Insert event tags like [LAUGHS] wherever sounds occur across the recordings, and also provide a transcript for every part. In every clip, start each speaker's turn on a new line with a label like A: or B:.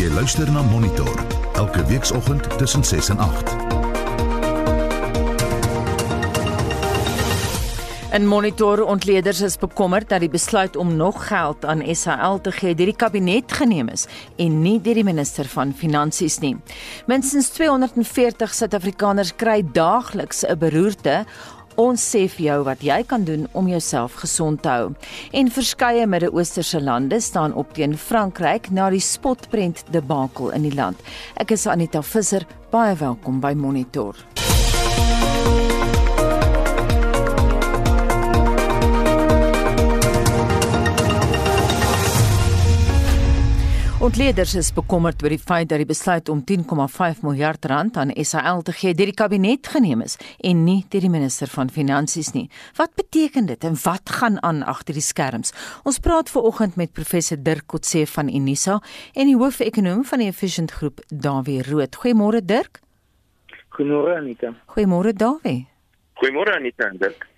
A: Jy luister na Monitor elke weekoggend tussen 6 en 8.
B: En monitor ontleeders is bekommerd dat die besluit om nog geld aan SAL te gee deur die kabinet geneem is en nie deur die minister van finansies nie. Minstens 240 Suid-Afrikaners kry daagliks 'n beroerte Ons sê vir jou wat jy kan doen om jouself gesond te hou. En verskeie Midde-Oosterse lande staan op teen Frankryk na die spotprent debakel in die land. Ek is Anita Visser, baie welkom by Monitor. Ontleeders is bekommerd oor die feit dat die besluit om 10,5 miljard rand aan SAL te gee deur die kabinet geneem is en nie deur die minister van finansies nie. Wat beteken dit en wat gaan aan agter die skerms? Ons praat ver oggend met professor Dirk Kotse van Unisa en die hoofekonoom van die Efficient Groep, Dawie Rood. Goeiemôre Dirk.
C: Goeiemôre Anita.
B: Goeiemôre Dawie.
D: Goeiemôre Anita en Dirk.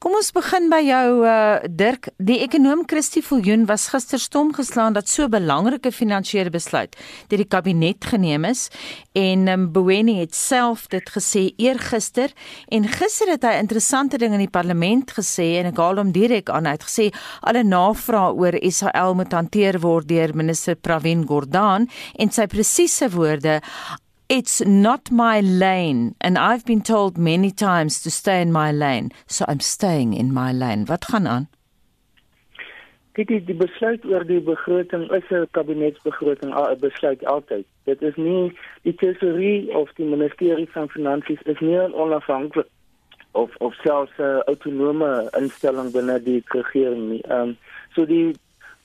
B: Kom ons begin by jou uh Dirk. Die ekonom Christie Viljoen was gister stom geslaan dat so 'n belangrike finansiële besluit deur die kabinet geneem is en um, Boweni het self dit gesê eergister en gister het hy interessante ding in die parlement gesê en ek haal hom direk aan uit gesê alle navrae oor Israel moet hanteer word deur minister Pravin Gordhan en sy presiese woorde It's not my lane and I've been told many times to stay in my lane, so I'm staying in my lane. Wat gaan aan?
C: Dit die, die besluit oor die begroting is 'n kabinetsbegroting, 'n besluit altyd. Dit is nie die tesorie of die ministerie van finansies is nie onafhanklik of of selfs 'n autonome instelling binne die regering nie. Ehm um, so die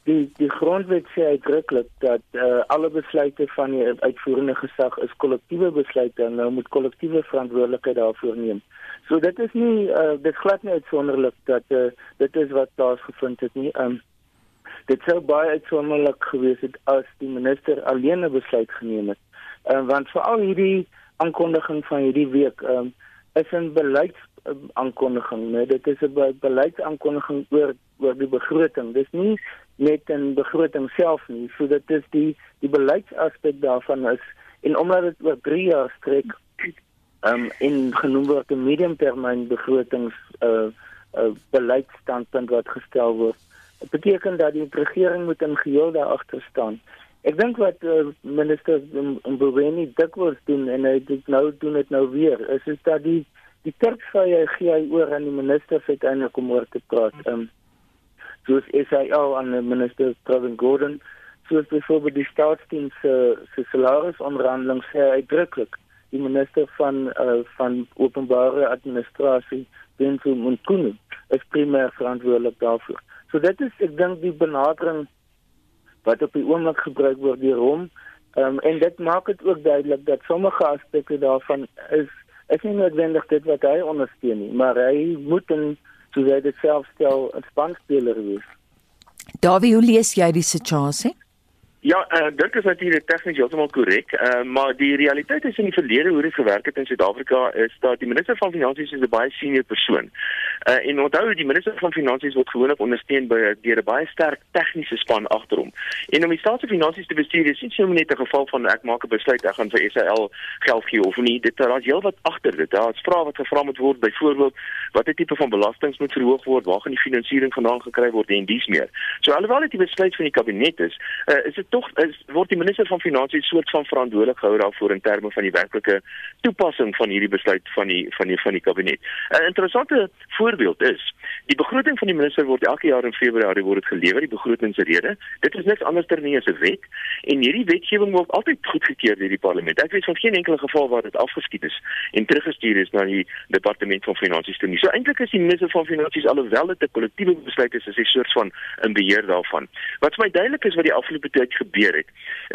C: die die grondwet sê uitdruklik dat uh, alle besluite van die uitvoerende gesag is kollektiewe besluite en nou moet kollektiewe verantwoordelikheid daarvoor neem. So dit is nie uh, dit glad nie uitsonderlik dat uh, dit is wat plaasgevind het nie. Um, dit sou baie uitsonderlik gewees het as die minister alleen 'n besluit geneem het. Um, want veral hierdie aankondiging van hierdie week um, is 'n beleids aankondiging, nee, dit is 'n be beleidsaankondiging oor oor die begroting. Dis nie net 'n begroting self nie. So dit is die die beleidsaspek daarvan is en omdat dit oor 3 jaar strek um, in genoem word 'n mediumtermyn begrotings uh uh beleidsstandpunt wat gestel word. Dit beteken dat die regering moet in geheel daar agter staan. Ek dink wat uh, minister Mboweni dikwels doen en hy dit nou doen dit nou weer is is dat die die terugvye gee hy oor aan die minister uiteindelik om oor te praat. Um, soos SAL aan minister Pravin Gordhan soos byvoorbeeld die staatsdiens se se salarisonderhandeling sê uitdruklik die minister van uh, van openbare administrasie Benzo Mkhunu is primêr verantwoordelik daarvoor. So dit is ek dink die benadering wat op die oomblik gebruik word deur hom um, en dit maak dit ook duidelik dat sommige aspekte daarvan is is nie noodwendig dit wat hy ondersteun nie, maar hy moet 'n soos hy dit self stel 'n spanspeler wees.
B: Dawie, hoe lees jy die situasie?
D: Ja, uh, dit is natuurlik tegnies heeltemal korrek, uh, maar die realiteit is in die verlede hoe dit gewerk het in Suid-Afrika is dat die minister van finansies 'n baie senior persoon. Uh, en onthou die minister van finansies word gewoonlik ondersteun by deur 'n baie sterk tegniese span agter hom. En om die staat se finansies te bestuur is nie so net 'n geval van ek maak 'n besluit ek gaan vir SAL geld gee of nie. Dit daar is heelwat agter dit. Daar's vrae wat gevra moet word, byvoorbeeld watter tipe van belastings moet verhoog word, waar gaan die finansiering vandaan gekry word en dies meer. So alhoewel dit die besluit van die kabinet is, uh, is dit tog is word die minister van finansies soort van verantwoordelik gehou daarvoor in terme van die werklike toepassing van hierdie besluit van die van die van die kabinet. 'n Interessante voorbeeld is die begroting van die minister word elke jaar in Februarie word dit gelewer die begrotingsrede. Dit is niks anders ter nie as 'n wet en hierdie wetgewing word altyd goedgekeur deur die parlement. Ek weet van geen enkele geval waar dit afgeskiet is en teruggestuur is na die departement van finansies toe nie. So eintlik is die minister van finansies alhoewel dit 'n kollektiewe besluit is, is hy soort van in beheer daarvan. Wat vir my duidelik is wat die afgelope tyd gebeur het,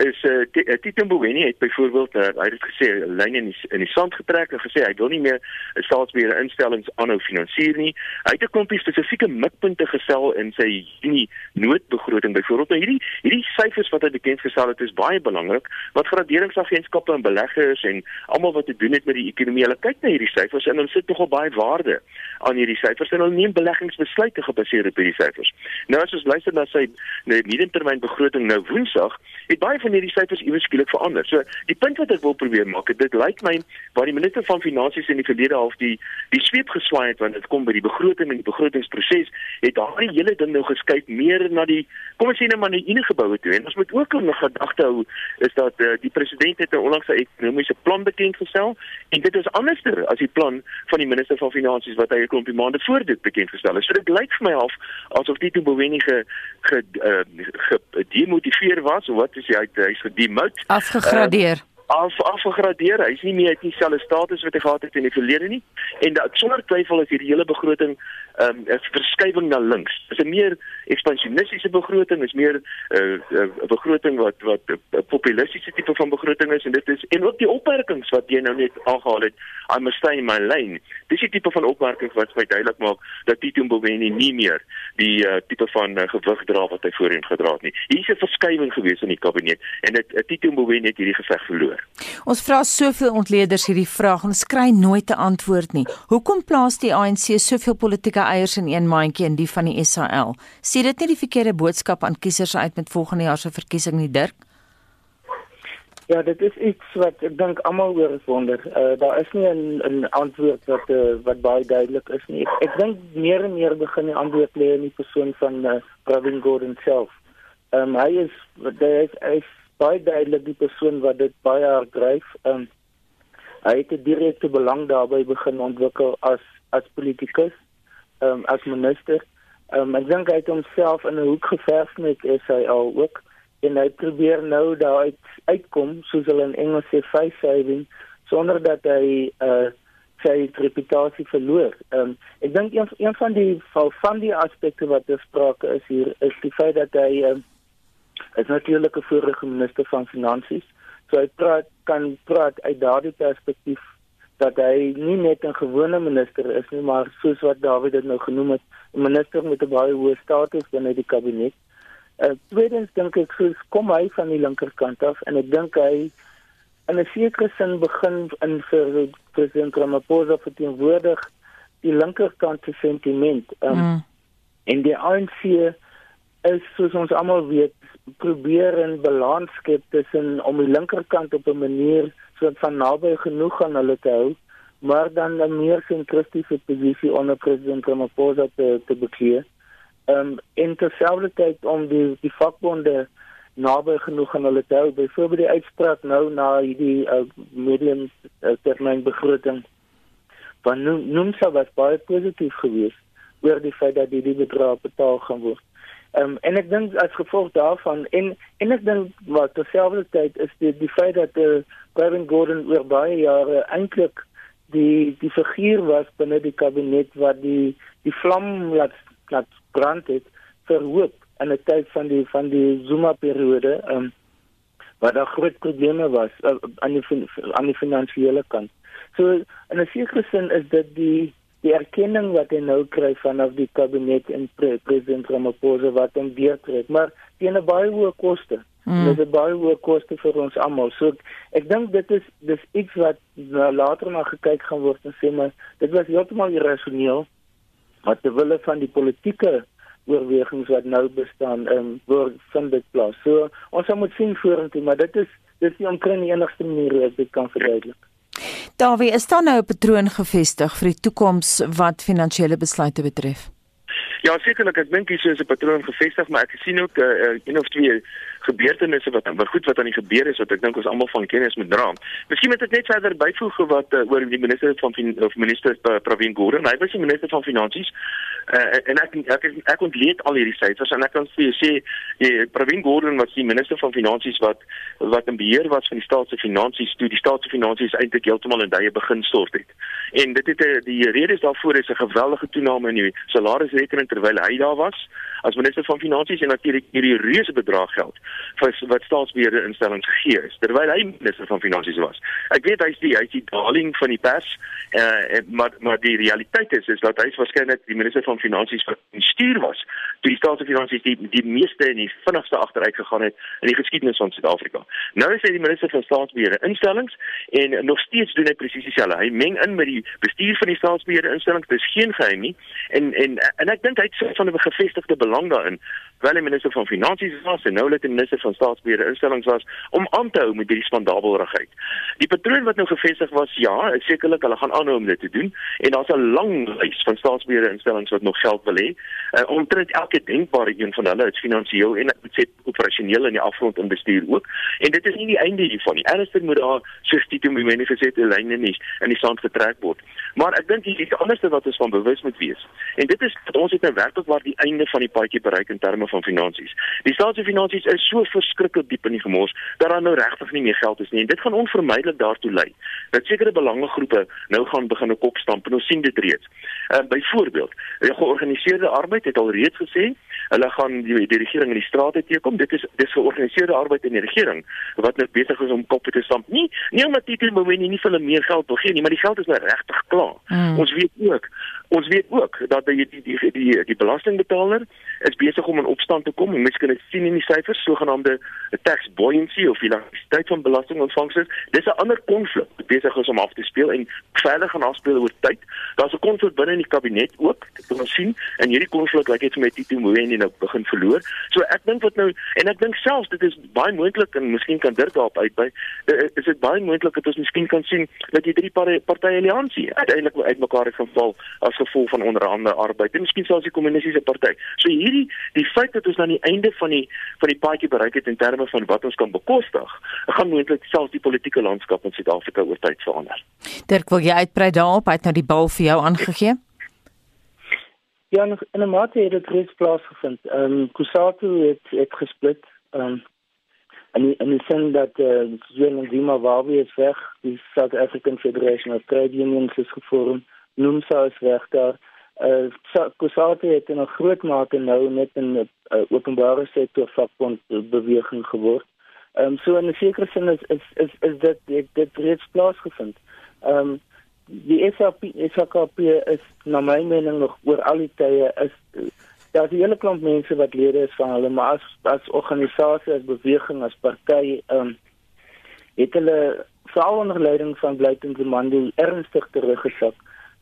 D: is eh uh, Tito Mboweni het byvoorbeeld uh, hy het gesê 'n lyn in die, in die sand getrek en gesê hy wil nie meer 'n staatsbeheerde instellings aanhou finansier nie. Hy het 'n klompie spesifieke mikpunte gestel in sy Junie noodbegroting byvoorbeeld. Nou hierdie hierdie syfers wat hy bekend gestel het is baie belangrik wat graderingsagentskappe en beleggers en almal wat te doen het met die ekonomie, hulle kyk na hierdie syfers en hulle sit nogal baie waarde aan hierdie syfers en hulle neem beleggingsbesluite gebaseer op hierdie syfers. Nou as ons luister na sy mediumtermyn begroting nou woensdag Woensdag, het baie van hierdie syfers iewers skielik verander. So die punt wat ek wil probeer maak, dit lyk my waar die minister van finansies in die verlede half die die sweep geswaai het wanneer dit kom by die begroting en die begrotingsproses, het daardie hele ding nou geskuif meer na die kom ons sê net maar die enige geboue toe. En ons moet ook nog gedagte hou is dat uh, die president het 'n onlangse ekonomiese plan bekend gestel en dit is anderster as die plan van die minister van finansies wat hy 'n klompie maande voor dit bekend gestel het. So dit lyk vir my half asof dit toe Boweni ge, ge, uh, ge demotiveer was of wat is hy hy's gedemout
B: afgegradeer uh,
D: af afgegradeer. Hy's nie meer dieselfde status wat hy gehad het in die verlede nie. En dat sonder twyfel is hierdie hele begroting 'n um, verskywing na links. Dit is 'n meer ekspansionistiese begroting, is meer 'n uh, uh, begroting wat wat 'n uh, populistiese tipe van begroting is en dit is en ook die opmerkings wat jy nou net aangehaal het, I must stay in my lane. Dis die tipe van opmerkings wat my duidelik maak dat Tito Mboweni nie meer die uh, tipe van uh, gewig dra wat hy voorheen gedra het nie. Hier's 'n verskywing gewees in die kabinet en dit uh, Tito Mboweni het hierdie geveg verloor.
B: Ons vra soveel ontleeders hierdie vraag en ons kry nooit 'n antwoord nie. Hoekom plaas die ANC soveel politieke eiers in een mandjie in die van die SAL? Sien dit nie die verkeerde boodskap aan kiesers uit met volgende jaar se verkiesing nie, Dirk?
C: Ja, dit is iets wat ek dink almal oor wonder. Uh, daar is nie 'n 'n antwoord wat uh, wat baie duidelik is nie. Ek, ek dink meer en meer begin die antwoord lê in die persoon van uh, Pravin Gordhan self. Ehm um, hy is hy is, hy is baie duidelik die persoon wat dit baie hard dryf. Um, hy het 'n direkte belang daarbey begin ontwikkel as as politikus, um, as minister. Um, ek dink hy het homself in 'n hoek geverf met sy al ook en hy probeer nou daar uit uitkom soos hulle in Engels sê face saving sonder dat hy uh sy reputasie verloor. Um, ek dink een, een van die van die aspekte wat besproke is hier is die feit dat hy um, is natuurlik 'n vorige minister van finansies. So hy praat kan praat uit daardie perspektief dat hy nie net 'n gewone minister is nie, maar soos wat David dit nou genoem het, 'n minister met 'n baie hoë status binne die kabinet. Uh, tweedens dink ek soos kom hy van die linkerkant af en ek dink hy in 'n sekere sin begin in vir president Ramaphosa verteenwoordig die linkerkant se sentiment. Um, mm. En die ANC is soos ons almal weet probeer 'n balans skep tussen om die linkerkant op 'n manier soort van naby genoeg aan hulle te hou, maar dan 'n meer sentristiese posisie onder president Ramaphosa te te bekleed. Ehm um, in terselfdertyd om die die vakbonde naby genoeg aan hulle te hou, byvoorbeeld die uitspraak nou na hierdie uh, medium uh, termyn begroting van noem sou wat baie positief geweest oor die feit dat hierdie bedrag betaal gaan word. Um, en ek dink as gevolg daarvan en en ek dink wat terselfdertyd is die die feit dat eh uh, Gavin Gordon oor baie jare eintlik die die figuur was binne die kabinet wat die die vlam laat laat brand het verhoop in 'n tyd van die van die Zuma periode ehm um, waar daar groot probleme was uh, aan die aan die finansiële kant. So in 'n sekere sin is dit die die erkenning wat hy nou kry vanaf die kabinet en pre president Ramaphosa wat hom deurtrek, maar teen 'n baie hoë koste. Mm. Dit is baie hoë koste vir ons almal. So ek dink dit is dis iets wat na later na gekyk gaan word en sê maar dit was heeltemal irrasioneel wat te wille van die politieke oorwegings wat nou bestaan in um, word vind dit plaas. So ons moet sien vorentoe, maar dit is dit is nie omkring die enigste manier hoe dit kan verduidelik.
B: Dawie, is daar nou 'n patroon gevestig vir die toekoms wat finansiële besluite betref?
D: Ja, sekerlik, ek dink hier is 'n patroon gevestig, maar ek sien ook uh, een of twee gebeurtenisse wat wat goed wat aan die gebeur is wat ek dink ons almal van kennis moet dra. Miskien moet ek net verder byvoeg wat uh, oor die minister van of minister uh, Pravin Gordhan, hy was die minister van finansies. Uh, en ek ek ek ontleed al hierdie syfers en ek kan vir jou sê die Pravin Gordhan was die minister van finansies wat wat in beheer was van die staat se finansies toe die staat se finansies eintlik heeltemal in duie begin stort het. En dit het die redes daarvoor is 'n geweldige toename in die salarisrekening terwyl hy daar was as minister van finansies en natuurlik hierdie reuse bedrag geld vir wat staatsbeheerde instellings gegee is terwyl hy minister van finansies was. Ek weet hy's die hy's die darling van die pers, uh, maar maar die realiteit is is dat hy's waarskynlik die minister van finansies wat bestuur was toe die staatsfinansies die die meeste en die vinnigste agteruit gegaan het in die geskiedenis van Suid-Afrika. Nou is hy die minister van staatsbeheerde instellings en nog steeds doen hy presies dieselfde. Hy meng in met die bestuur van die staatsbeheerde instellings. Dis geen geheim nie. En en en ek dink hy het so van 'n gevestigde belang daarin wel die minister van finansies was en nou net die minister van staatsbeheer instellings was om aan te hou met hierdie spandabelrigheid. Die patroon wat nou gevestig was, ja, sekerlik hulle gaan aanhou om dit te doen en daar's 'n lang lys van staatsbeheer instellings wat nog geld wil hê. Uh, omtrent elke denkbare een van hulle is finansiëel en ek moet sê operasioneel in die afgrond in bestuur ook. En dit is nie die einde hiervan nie. Ernstig moet daar soos die toe mense gesê die lyne nie in die sand getrek word. Maar ek dink hier is anderste wat ons van bewus moet wees. En dit is ons het nou werklik waar die einde van die paadjie bereik in terme van finansies. Die staatsfinansies is so verskriklik diep in die gemors dat daar nou regtig nie meer geld is nie en dit gaan onvermydelik daartoe lei dat sekere belangegroepe nou gaan begin op stamp en ons sien dit reeds. Ehm uh, byvoorbeeld, die georganiseerde arbeid het al reeds gesê hulle gaan die, die regering in die strate teekom. Dit is dis georganiseerde arbeid in die regering wat nou besig is om koppe te stamp. Nie nie omdat dit moet nie nie vir hulle meer geld wil gee nie, maar die geld is nou regtig klaar. Mm. Ons weet ook Ons weet ook dat die die die die, die belastingbetaler is besig om in opstand te kom. Mense kan dit sien in die syfers, sogenaamde tax buoyancy of elastisiteit van belastingontvangers. Dis 'n ander konflik wat besig is om af te speel en verder gaan afspeel oor tyd. Daar's 'n konflik binne in die kabinet ook. Dit kan ons sien en hierdie konflik lyk like net met Tito Mboweni nou begin verloor. So ek dink wat nou en ek dink selfs dit is baie moontlik en miskien kan Dirk daarop uitby. Is dit baie moontlik dat ons miskien kan sien dat die drie partye alliansie uiteindelik uitmekaar gaan val as gevolg van onder andere arbeid en miskien selfs die kommunistiese party. So hierdie die feit dat ons aan die einde van die van die paadjie bereik het in terme van wat ons kan bekostig, gaan moontlik selfs die politieke landskap in Suid-Afrika oor tyd verander.
B: Dirk, wil jy uitbrei daarop uit nou die bal vir jou aangegee?
C: Ja, in 'n mate het dit reeds plaasgevind. Ehm um, Kusatu het het gesplit. Ehm um, en en die sin dat eh uh, Zuma Zimbabwe is weg, die South African Federation of Trade Unions is gevorm noem as weg daar. Uh Kusate het in 'n groot mate nou net in 'n uh, openbare sektor vakbond beweging geword. Ehm um, so in 'n sekere sin is is is, is dit dit, dit reeds plaasgevind. Ehm um, die SAP SAP is na my mening nog oor al die tye is daar is 'n hele klomp mense wat lede is van hulle maar as as organisasie as beweging as party ehm um, het hulle veral onder leiding van Blyton Zimando ernstig teruggesak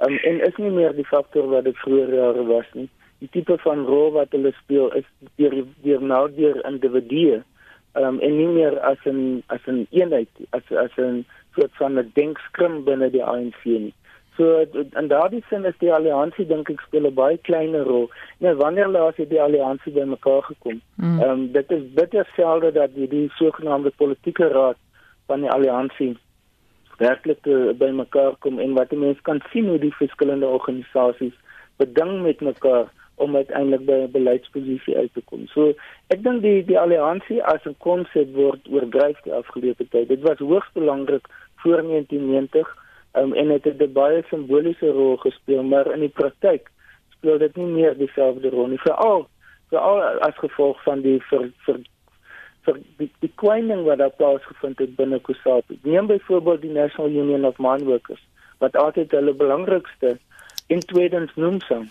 C: um, en is nie meer die faktor wat dit vroeër jare was nie. Die tipe van rol wat hulle speel is deur deur nou deur individue um, en nie meer as 'n as 'n eenheid as as 'n soort van 'n denkskrim binne die ANC nie. So en daardie sin is die alliansie dink ek speel 'n baie kleiner rol. Nou wanneer laas het die alliansie bymekaar gekom? Mm. Ehm um, dit is bitter selde dat die, die sogenaamde politieke raad van die alliansie werklik uh, by mekaar kom en wat mense kan sien hoe die verskillende organisasies beding met mekaar om uiteindelik by 'n beleidsposisie uit te kom. So ek dink die die alliansie as 'n konsep word oorgryf die afgelope tyd. Dit was hoogs belangrik voor 1990 um, en het 'n baie simboliese rol gespeel, maar in die praktyk speel dit nie meer dieselfde rol nie. Veral veral as gevolg van die ver, ver, vir die die kwyning wat daar plaasgevind het binne Kusatu. Neem byvoorbeeld die National Union of Mine Workers wat altyd hulle belangrikste in tweedens noem sou.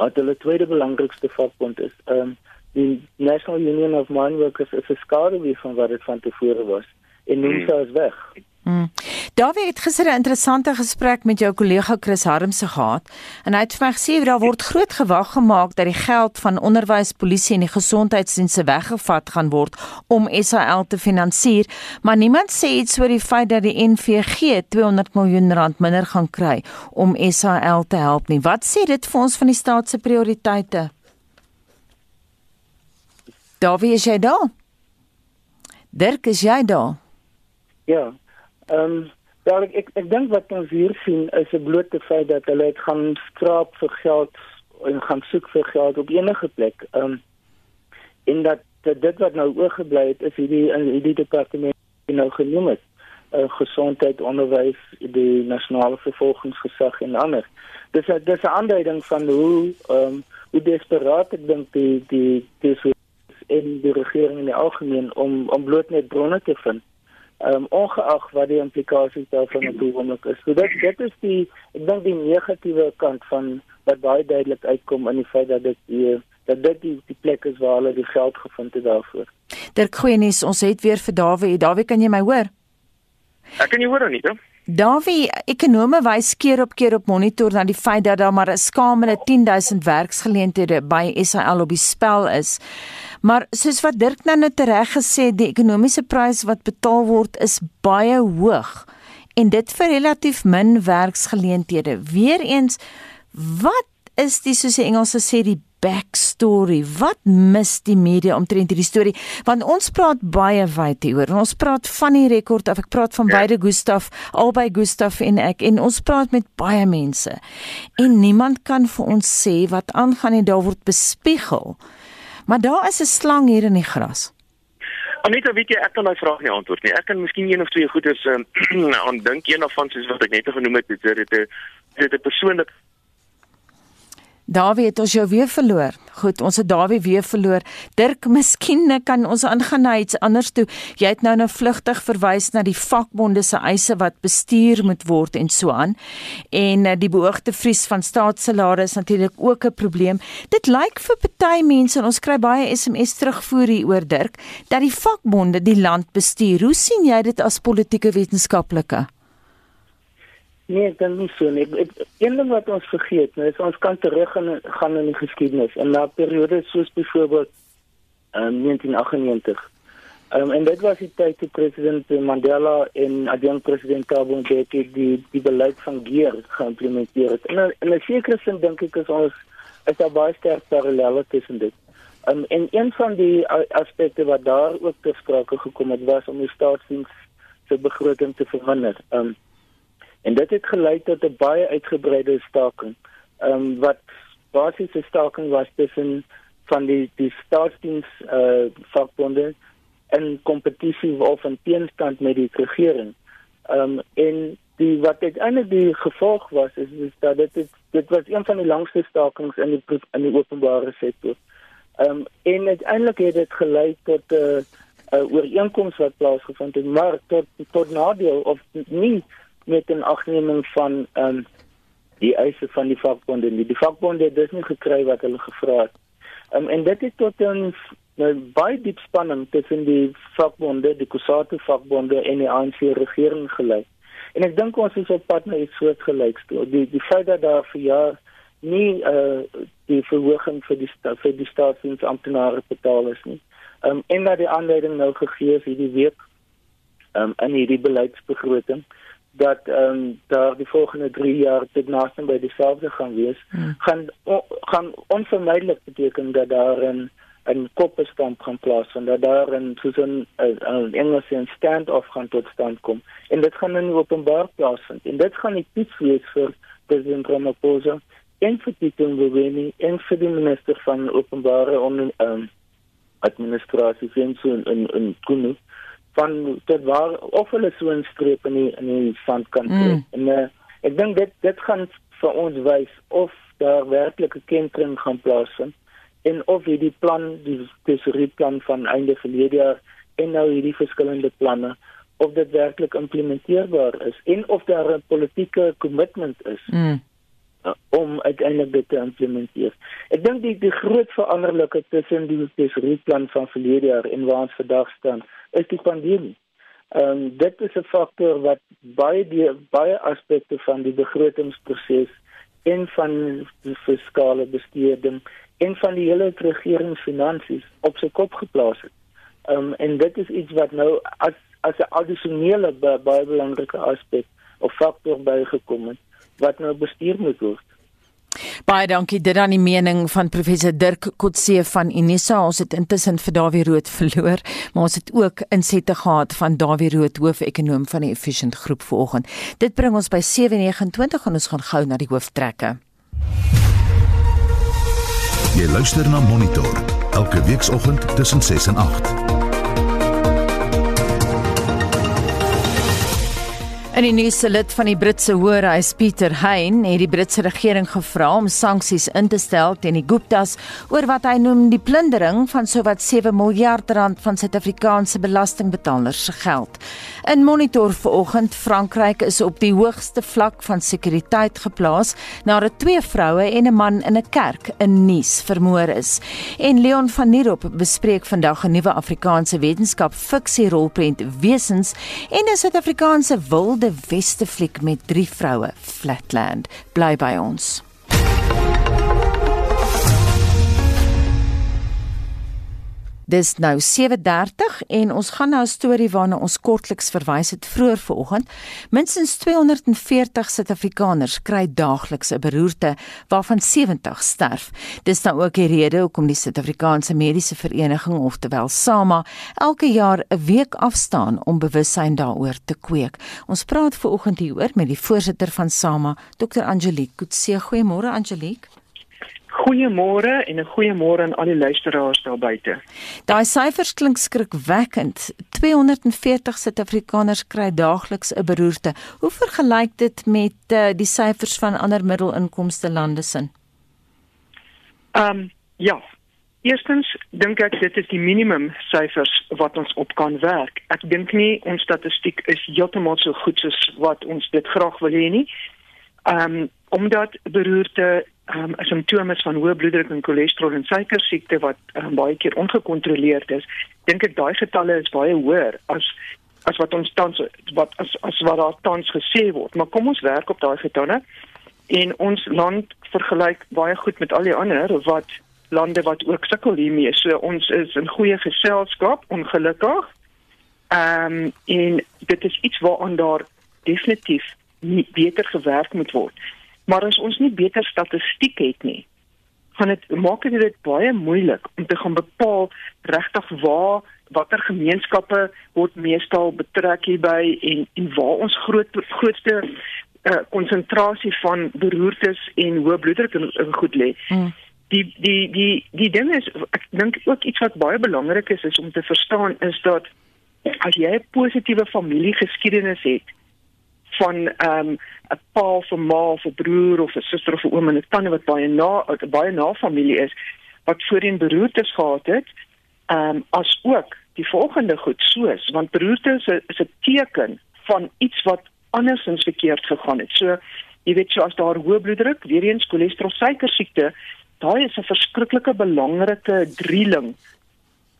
C: Wat hulle tweede belangrikste vakbond is. Ehm um, die National Union of Mine Workers is 'n skade wie van wat dit van tevore was en noem hmm. is weg.
B: Hmm. Daar het gister 'n interessante gesprek met jou kollega Chris Harmse gehad en hy het vir my gesê daar word groot gewag gemaak dat die geld van onderwys, polisie en die gesondheidsdienste weggevat gaan word om SAL te finansier, maar niemand sê iets oor die feit dat die NVG 200 miljoen rand minder gaan kry om SAL te help nie. Wat sê dit vir ons van die staat se prioriteite? Daar wie is jy daar? Dirk, is jy daar?
C: Ja. Ehm um, Ja, ek ek, ek dink wat ons hier sien is 'n blote feit dat hulle het gaan skraap vir geld en gaan soek vir geld op enige plek. Ehm um, en dat, dat dit wat nou oorgebly het is hierdie in hierdie departement nou genoem het. Uh, gesondheid, onderwys, die nasionale vervolgingsgesag en ander. Dis dis 'n aanduiding van hoe ehm um, hoe desperaat ek dink die die dis in die regering in die algemeen om om bloot net bronne te vind um, ongeag wat die implikasies daarvan natuurlik is. So dit dit is die ek dink die negatiewe kant van wat baie duidelik uitkom in die feit dat dit die dat dit die, die plek is waar hulle die geld gevind het daarvoor.
B: Dirk Goeienis, ons het weer vir Dawie. Dawie, kan jy my hoor?
D: Ek kan jou hoor nie,
B: Davie, ekonome wys keer op keer op monitor na die feit dat daar maar 'n skamele 10000 werksgeleenthede by SAL op die spel is. Maar soos wat Dirk nou net reg gesê, die ekonomiese prys wat betaal word is baie hoog en dit vir relatief min werksgeleenthede. Weereens, wat is die soos die Engelse sê die backstory. Wat mis die media omtrent hierdie storie? Want ons praat baie wyd hieroor. Ons praat van die rekord of ek praat van ja. beide Gustaf, albei Gustaf en ek en ons praat met baie mense. En niemand kan vir ons sê wat aangaan en daar word bespiegel. Maar daar is 'n slang hier in die gras.
D: Anita, weet jy, ek kan daai vraag nie antwoord nie. Ek kan miskien een of twee goeders um, [CLEARS THROAT] aan dink. Een of van soos wat ek net genoem het, dit is 'n dit 'n persoonlik
B: Dawie het ons jou weer verloor. Goed, ons het Dawie weer verloor. Dirk, miskien kan ons aangaan na iets anders toe. Jy het nou nou vlugtig verwys na die vakbonde se eise wat bestuur moet word en so aan. En uh, die beoogde vries van staatssalarisse is natuurlik ook 'n probleem. Dit lyk vir party mense en ons kry baie SMS terugvoer hier oor Dirk dat die vakbonde die land bestuur. Hoe sien jy dit as politieke wetenskaplike?
C: Nee, ek dink nie so nie. Ek, een ding wat ons vergeet, nou is ons kan terug gaan gaan in die geskiedenis in 'n periode soos byvoorbeeld um, 1998. Um, en dit was die tyd toe president Mandela en adjunk president Thabo Mbeki die die beleid van Geer geïmplementeer het. En in 'n sekere sin dink ek is ons is daar baie sterk parallelle tussen dit. Um, en een van die aspekte wat daar ook te sprake gekom het was om die staatsdiens se begroting te verminder. Um, En dit het gelei tot 'n baie uitgebreide staking. Ehm um, wat basies 'n staking was tussen van die die staatsdiens eh uh, vakbonde in kompetisie of in teenstand met die regering. Ehm um, en die wat uiteindelik die gevolg was is, is dat dit het, dit was een van die langste stakings in die in die openbare sektor. Ehm um, en uiteindelik het dit gelei tot 'n uh, 'n ooreenkoms wat plaasgevind het, maar tot tot nadeel of nie met 'n agneming van ehm um, die eise van die vakbonde. Die, die vakbonde het dus nie gekry wat hulle gevra het. Ehm um, en dit het tot 'n nou baie diep spanning tussen die vakbonde, die Kusatu vakbonde en die ANC regering gelei. En ek dink ons is op pad na iets soortgelyks. Die die feit dat daar vir jaar nie eh uh, die verhoging vir die vir die staatsdiensamptenare betaal is nie. Ehm um, en dat die aanleiding nou gegee is hierdie week ehm um, in hierdie beleidsbegroting dat ehm um, daar die volgende 3 jaar dit naaste by dieselfde gaan wees, hmm. gaan o, gaan onvermydelik beteken dat daar 'n 'n koppestand gaan plaasvind, dat daar 'n soos 'n 'n Engelse stand-off gaan tot stand kom. En dit gaan in openbaar plaasvind. En dit gaan nie iets wees vir president Ramaphosa en vir die Tongweni en vir die minister van openbare on, um, administrasie en so in in Kunu van dit waar of hulle so 'n streep in die in die sand kan trek. Mm. En uh, ek dink dit dit gaan vir ons wys of daar werklik 'n kentering gaan plaasvind en of hierdie plan die tesorieplan van einde verlede jaar en nou hierdie verskillende planne of dit werklik implementeerbaar is en of daar 'n politieke kommitment is. Mm om uiteindelik dit te implementeer. Ek dink die die groot veranderlike tussen die tesorieplan van verlede jaar en waar ons vandag staan is die pandemie. Ehm um, dit is 'n faktor wat baie die baie aspekte van die begrotingsproses en van die fiskale bestuurding en van die hele regeringsfinansies op sy kop geplaas het. Ehm um, en dit is iets wat nou as as 'n addisionele baie belangrike aspek of faktor bygekom het wat nou bestuur moet word.
B: Baie dankie dit aan die mening van professor Dirk Kotse van Unisa. Ons het intussen vir Dawie Rood verloor, maar ons het ook insette gehad van Dawie Rood, hoof-ekonoom van die Efficient Groep vanoggend. Dit bring ons by 7:29 en ons gaan gou na die hooftrekke.
A: Jy luister na Monitor elke weekoggend tussen 6 en 8.
B: In die nuus se lid van die Britse Hoërhuis, Pieter Hein, het die Britse regering gevra om sanksies in te stel teen die Guptas oor wat hy noem die plundering van sowat 7 miljard rand van Suid-Afrikaanse belastingbetalers se geld. In monitor vanoggend, Frankryk is op die hoogste vlak van sekuriteit geplaas nadat twee vroue en 'n man in 'n kerk in Nice vermoor is. En Leon van Nierop bespreek vandag 'n nuwe Afrikaanse wetenskap fiksie rolprent Wesens en 'n Suid-Afrikaanse wil wilde weste fliek met drie vroue, Flatland. Bly by ons. Dis nou 7:30 en ons gaan nou 'n storie waarna ons kortliks verwys het vroeër vanoggend. Minstens 240 Suid-Afrikaners kry daagliks 'n beroerte waarvan 70 sterf. Dis nou ook die rede hoekom die Suid-Afrikaanse Mediese Vereniging, oftewel SAMA, elke jaar 'n week afstaan om bewussyn daaroor te kweek. Ons praat vanoggend hieroor met die voorsitter van SAMA, Dr. Angelique Kutse. Goeiemôre Angelique.
E: Goeiemôre en 'n goeiemôre aan al die luisteraars daar buite.
B: Daai syfers klink skrikwekkend. 240 Suid-Afrikaners kry daagliks 'n beroerte. Hoe vergelyk dit met uh, die syfers van ander middelinkomste lande sin?
E: Ehm um, ja. Eerstens dink ek dit is die minimum syfers wat ons op kan werk. Ek dink nie ons statistiek is heeltemal so goed soos wat ons dit graag wil hê nie. Ehm um, omdat beroerte um, 'n simptoom is van hoë bloeddruk en cholesterol en suikersiekte wat um, baie keer ongekontroleerd is, dink ek daai getalle is baie hoër as as wat ons tans wat as as wat daar tans gesê word. Maar kom ons werk op daai getalle en ons land vergelyk baie goed met al die ander wat lande wat ook sukkel hiermee. So ons is in goeie geselskap, ongelukkig. Ehm um, en dit is iets waaraan daar definitief beter gewerk moet word. Maar as ons nie beter statistiek het nie, gaan dit maak dit baie moeilik om te gaan bepaal regtig waar watter gemeenskappe word meestal betrek hierby en en waar ons groot grootste konsentrasie uh, van beroertes en hoë bloeddruk in, in goed lê. Hmm. Die die die die ding is ek dink ook iets wat baie belangrik is is om te verstaan is dat as jy 'n positiewe familiegeskiedenis het, van ehm um, 'n pa of 'n ma of 'n broer of 'n suster of 'n oom en 'n tannie wat baie na baie na familie is wat voorheen beroertes gehad het, ehm um, as ook die volgende goed soos want beroertes is 'n teken van iets wat andersins verkeerd gegaan het. So jy weet so as daar hoë bloeddruk, weer eens cholesterol, suikersiekte, daai is 'n verskriklike belangrike drieling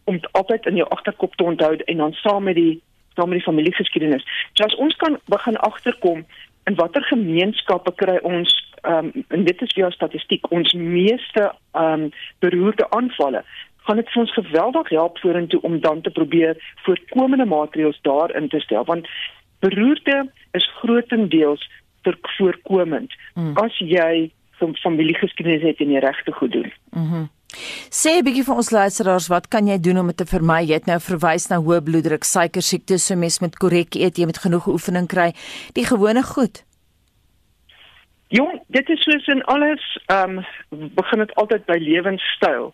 E: om altyd in jou agterkop te onthou en dan saam met die saam met die familiegeskiedenis. So as ons kan begin agterkom in watter gemeenskappe kry ons ehm um, en dit is via statistiek ons meeste ehm um, beroerde aanvalle gaan dit vir ons geweldig help vorentoe om dan te probeer voorkomende maatreëls daarin te stel want beroerte is grootendeels voorkomend hmm. as jy van familiegeskiedenis het en die regte goed doen.
B: Mhm. Mm Sê 'n bietjie vir ons luisteraars, wat kan jy doen om dit te vermy? Jy het nou verwys na hoë bloeddruk, suiker siekte, so mens met korrek eet, jy moet genoeg oefening kry. Die gewone goed.
E: Jong, dit is soos in alles, ehm um, begin dit altyd by lewenstyl.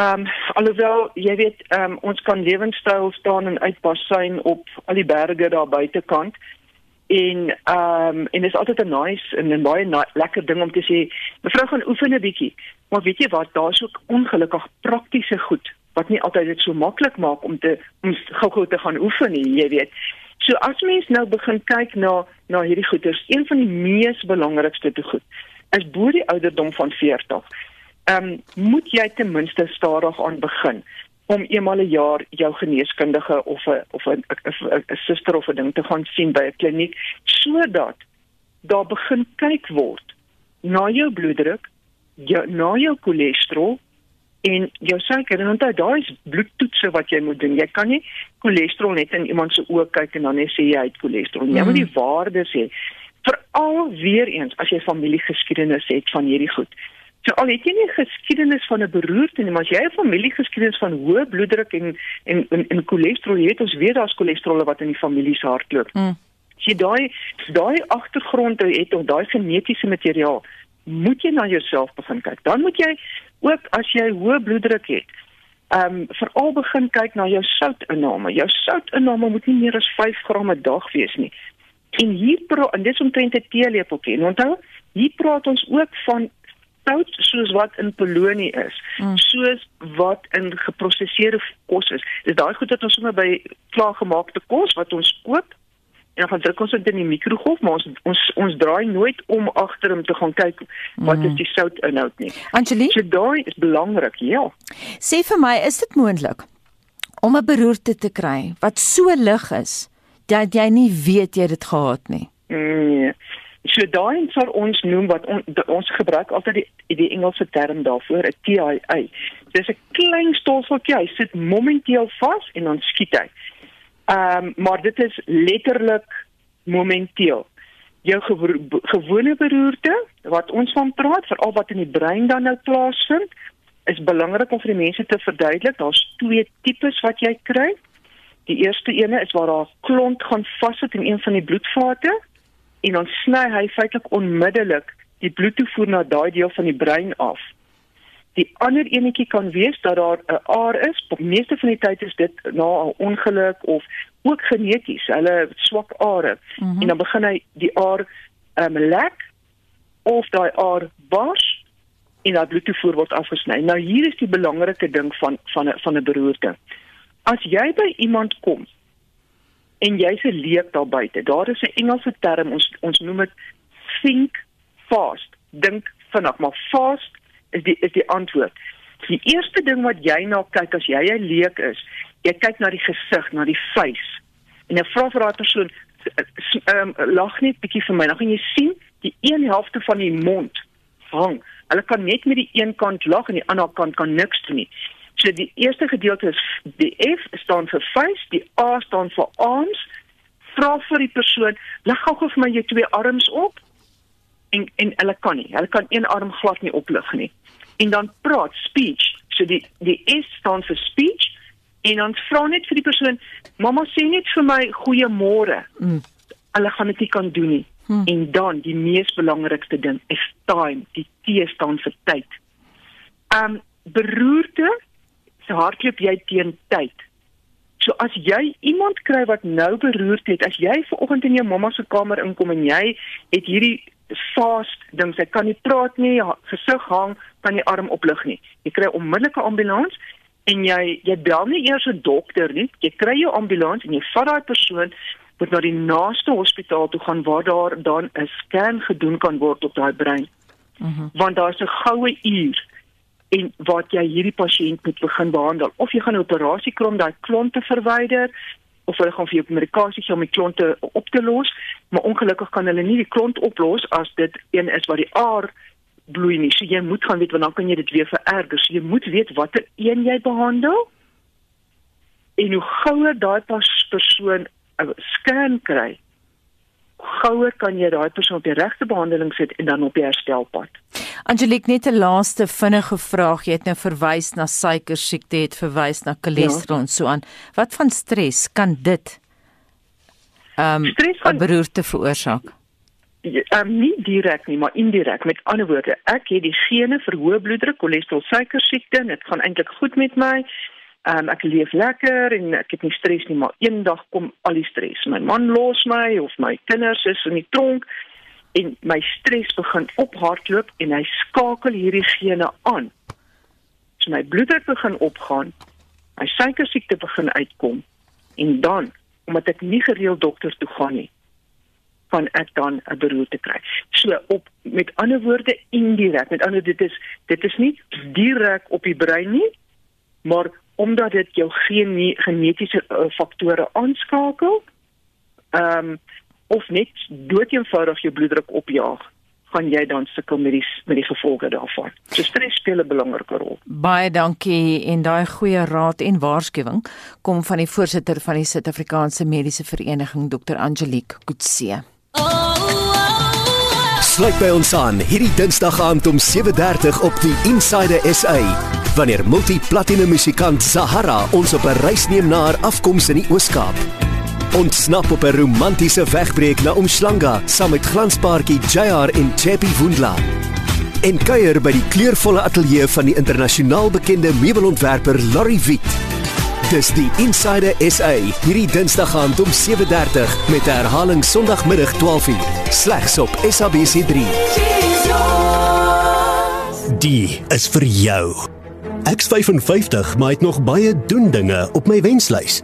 E: Ehm um, alhoewel jy weet, ehm um, ons kan lewenstyl staan en uitbasyn op al die berge daar buitekant en ehm um, en dit is altyd 'n nice en 'n baie na lekker ding om te sê mevrou gaan oefen 'n bietjie. Maar weet jy wat daar's ook ongelukkig praktiese goed wat nie altyd dit so maklik maak om te om gou-gou te gaan oefen nie jy weet. So as mens nou begin kyk na na hierdie goeders een van die mees belangrikste te goed is bo die ouderdom van 40 ehm um, moet jy ten minste stadig aan begin om eenmal 'n een jaar jou geneeskundige of 'n of 'n 'n suster of 'n ding te gaan sien by 'n kliniek sodat daar begin kyk word na jou bloeddruk, jou na jou cholesterol en jou suiker en onthou daai is bloedtoetse wat jy moet doen. Jy kan nie cholesterol net in iemand se oë kyk en dan net sê jy het cholesterol. Jy moet die mm. waardes hê. Veral weer eens as jy familiegeskiedenis het van hierdie goed. So al het jy nie geskiedenis van 'n beroerte nie, maar as jy 'n familiegeskiedenis van hoë bloeddruk en en en, en cholesterol het, ons weet daar's cholesterol wat in die familie se hardloop. Mm. As jy daai daai agtergrond het of daai genetiese materiaal, moet jy na jouself begin kyk. Dan moet jy ook as jy hoë bloeddruk het, ehm um, veral begin kyk na jou soutinname. Jou soutinname moet nie meer as 5 gram 'n dag wees nie. En hier praat en dit is omtrent 'n teelepeltjie. Onthou, hier praat ons ook van sout soos wat in polonie is, mm. soos wat in geprosesseerde kos is. Dis daai goed wat ons sommer by klaargemaakte kos wat ons koop en dan druk ons dit in die mikrogolf, maar ons ons ons draai nooit om agter om te gaan kyk wat mm. is die soutinhoud nie.
B: Angelique,
E: so daai is belangrik, ja.
B: Sê vir my, is dit moontlik om 'n beroerte te kry wat so lig is dat jy nie weet jy het dit gehad nie.
E: Nee. So daai sal ons noem wat on, de, ons gebruik altyd die die Engelse term daarvoor 'n TIA. Dis 'n klein stolseltjie, hy sit momenteel vas en dan skiet hy. Ehm um, maar dit is letterlik momenteel. Jou gewone beroerte wat ons van praat, veral wat in die brein dan nou plaasvind, is belangrik om vir die mense te verduidelik. Daar's twee tipes wat jy kry. Die eerste ene is waar daar 'n klont gaan vassit in een van die bloedvate en dan sny hy feitelik onmiddellik die bloedtoevoer na daai deel van die brein af. Die ander enetjie kan wees dat daar 'n aar is, op meeste van die tyd is dit na 'n ongeluk of ook geneties, hulle swak are mm -hmm. en dan begin hy die aar um, lek of daai aar bars en dat bloedtoevoer word afgesny. Nou hier is die belangrike ding van van 'n van 'n beroerte. As jy by iemand kom en jy's 'n leek daar buite. Daar is 'n Engelse term ons ons noem dit think fast. Dink vinnig, maar fast is die is die antwoord. Die eerste ding wat jy na kyk as jy 'n leek is, jy kyk na die gesig, na die face. En jy vra vir daai persoon, ehm um, lag net bietjie vir my. Dan gaan jy sien die een helfte van die mond hang. Hulle kan net met die een kant lag en die ander kant kan niks doen nie. So die eerste gedeelte is die F staan vir face, die A staan vir arms. Vra vir die persoon, lig gou vir my jou twee arms op. En en hulle kan nie. Hulle kan een arm glad nie oplig nie. En dan praat speech. So die die S staan vir speech en dan vra net vir die persoon, "Mamma sê net vir my goeiemôre." Mm. Hulle gaan dit nie kan doen nie. Hmm. En dan die mees belangrikste ding is time. Die T staan vir tyd. Um beroerte hardloop jy teen tyd. So as jy iemand kry wat nou beroerd het, as jy vanoggend in jou mamma se kamer inkom en jy het hierdie fast ding, sy kan nie praat nie, gesig hang, kan nie arm oplig nie. Jy kry onmiddellike ambulans en jy jy bel nie eers 'n dokter nie. Jy kry jou ambulans en jy vat daai persoon moet na die naaste hospitaal toe gaan waar daar dan 'n scan gedoen kan word op daai brein. Mhm. Mm Want daar's 'n goue uur en wat jy hierdie pasiënt moet begin behandel. Of jy gaan 'n operasie kry om daai klonte verwyder of hulle gaan vir jou medikasie gee om die klonte op te los maar ongelukkig kan hulle nie die klont oplos as dit een is wat die aar bloei nie. So jy moet gaan weet want dan kan jy dit weer vererger. So jy moet weet watter een jy behandel en hoe gouer daai persoon 'n scan kry gouer kan jy daai persoon op die regte behandeling sit en dan op die herstelpad.
B: Angelique net 'n laaste vinnige vraag. Jy het nou verwys na suiker siekte, het verwys na cholesterol ja. en so aan. Wat van stres kan dit ehm um, 'n beroerte veroorsaak?
E: Ehm um, nie direk nie, maar indirek. Met ander woorde, ek het die gene vir hoë bloeddruk, cholesterol, suiker siekte, dit gaan eintlik goed met my. Um, ek leef lekker en ek het nie stres nie, maar eendag kom al die stres. My man los my of my kinders is in die tronk en my stres begin ophardloop en hy skakel hierdie gene aan. So my bloeddruk begin opgaan, my suiker siekte begin uitkom en dan omdat ek nie gereeld dokter toe gaan nie van ek dan 'n beroerte kry. So op met ander woorde indirek, met ander dit is dit is nie direk op die brein nie, maar omdat dit jou geen genetiese uh, faktore aanskakel. Ehm um, of net doeteenvoudig jou bloeddruk opjaag gaan jy dan sukkel met die met die gevolge daarvan. So stres speel 'n belangrike rol.
B: Baie dankie en daai goeie raad en waarskuwing kom van die voorsitter van die Suid-Afrikaanse Mediese Vereniging Dr. Angelique Kutse.
F: Sluit by ons aan hierdie Dinsdag aand om 7:30 op die Inside SA wanneer multi-platinum musikant Sahara ons op 'n reis neem na haar afkoms in die Oos-Kaap. Ontsnap op 'n romantiese wegbreek na Umhlanga saam met glanspaartjie JR en Chappy Wundla. En kuier by die kleurvolle ateljee van die internasionaal bekende meubelontwerper Larry Wit. Dis die Insider SA hierdie Dinsdag aand om 7:30 met herhaling Sondagmiddag 12:00 slegs op SABC3. Die is vir jou. Ek's 55, maar het nog baie doen dinge op my wenslys.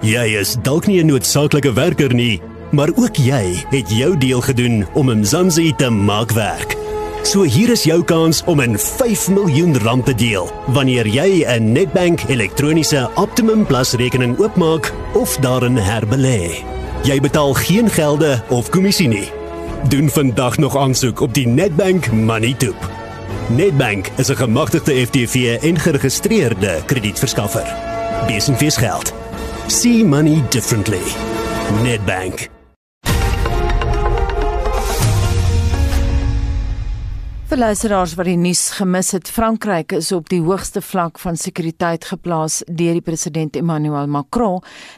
F: Jy is dalk nie 'n noodsaaklike werker nie, maar ook jy het jou deel gedoen om Mzansi te maak werk. So hier is jou kans om in 5 miljoen rand te deel wanneer jy 'n Nedbank elektroniese Optimum Plus rekening oopmaak of daarin herbelê. Jy betaal geen gelde of kommissie nie. Doen vandag nog aansoek op die Nedbank Money Toep. Nedbank is 'n gemagtigde FTV en geregistreerde kredietverskaffer. Besenfees geld. See money differently. Nedbank.
B: Vir luisteraars wat die nuus gemis het, Frankryk is op die hoogste vlak van sekuriteit geplaas deur die president Emmanuel Macron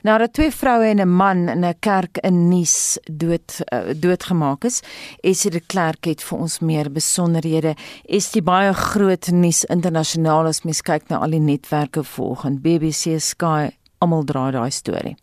B: nadat twee vroue en 'n man in 'n kerk in Nice dood uh, doodgemaak is. Esie de Klerk het vir ons meer besonderhede. Is die baie groot nuus internasionaal as mens kyk na al die netwerke volgens BBC Sky, almal dra daai storie.